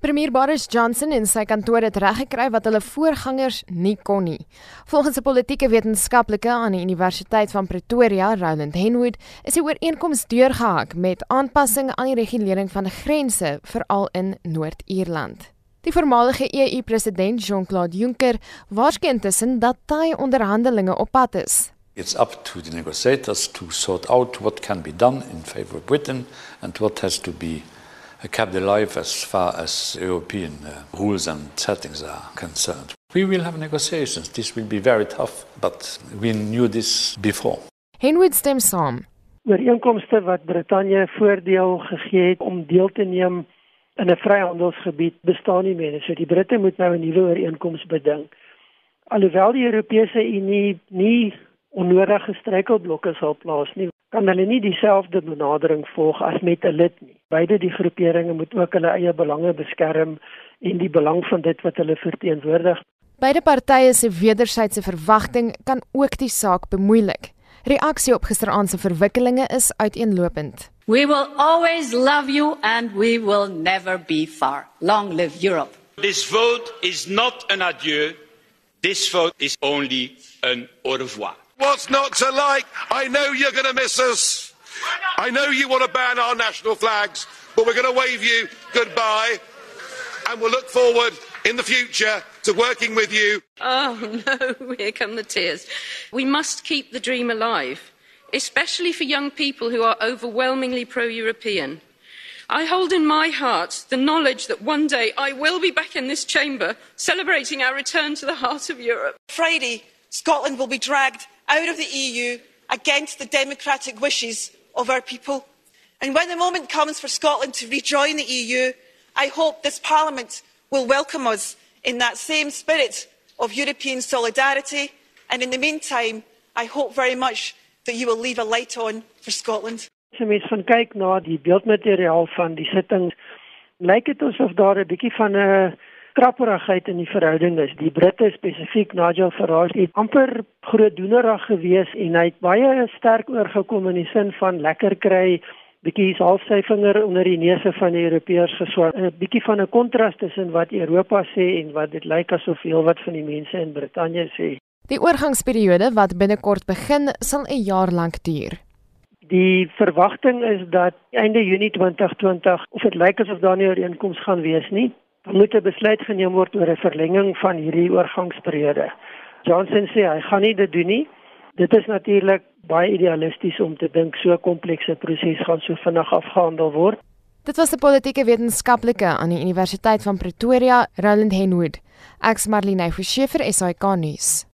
Premier Boris Johnson en sy kantoor het reggekry wat hulle voorgangers nie kon nie. Volgens 'n politieke wetenskaplike aan die Universiteit van Pretoria, Roland Henwood, is die ooreenkoms deurgehak met aanpassings aan die regulering van grense veral in Noord-Ierland. Die voormalige EU-president Jean-Claude Juncker waarskynlik intussen dat daai onderhandelinge op pad is. It's up to the negotiators to sort out what can be done in favor of Britain and what has to be kept alive as far as European uh, rules and settings are concerned. We will have negotiations. This will be very tough, but we knew this before. Henwood stem saam. Ooreenkomste wat Brittanje voordeel gegee het om deel te neem in 'n vryhandelsgebied bestaan nie meer. So die Britte moet nou 'n nuwe ooreenkoms beding. Alhoewel die Europese Unie nie onnodige struikelblokke sal plaas nie, kan hulle nie dieselfde benadering volg as met 'n lid nie. Beide die groeperinge moet ook hulle eie belange beskerm en die belang van dit wat hulle verteenwoordig. Beide partye se wederwysige verwagting kan ook die saak bemoeilik. Reaksie op gisteraand se verwikkelinge is uiteenlopend. We will always love you and we will never be far. Long live Europe. This vote is not an adieu. This vote is only an au revoir. What's not to like? I know you're going to miss us. I know you want to ban our national flags, but we're going to wave you goodbye and we'll look forward in the future to working with you. Oh no, here come the tears. We must keep the dream alive, especially for young people who are overwhelmingly pro European. I hold in my heart the knowledge that one day I will be back in this chamber celebrating our return to the heart of Europe. Friday, Scotland will be dragged out of the EU against the democratic wishes of our people. And when the moment comes for Scotland to rejoin the EU, I hope this Parliament will welcome us in that same spirit of European solidarity. And in the meantime, I hope very much that you will leave a light on for Scotland. Die die sittings, lyk dit asof daar 'n bietjie van 'n krapperigheid in die verhouding is. Die Britte spesifiek Nigel Farage het amper grootdoenerig gewees en hy het baie sterk oorgekom in die sin van lekker kry bietjie half sy vinger onder die neuse van die Europeërs geswaar. 'n Bietjie van 'n kontras tussen wat Europa sê en wat dit lyk asof veel wat van die mense in Brittanje sê. Die oorgangsperiode wat binnekort begin, sal 'n jaar lank duur. Die verwagting is dat einde Junie 2020 of dit lyk asof daar nie 'n ooreenkoms gaan wees nie, moet 'n besluit geneem word oor 'n verlenging van hierdie oorgangsperiode. Johnson sê hy gaan nie dit doen nie. Dit is natuurlik baie idealisties om te dink so 'n komplekse proses gaan so vinnig afgehandel word. Dit was 'n politieke wetenskaplike aan die Universiteit van Pretoria, Roland Henwood. Ek's Marlene Forsiefer, SAK nuus.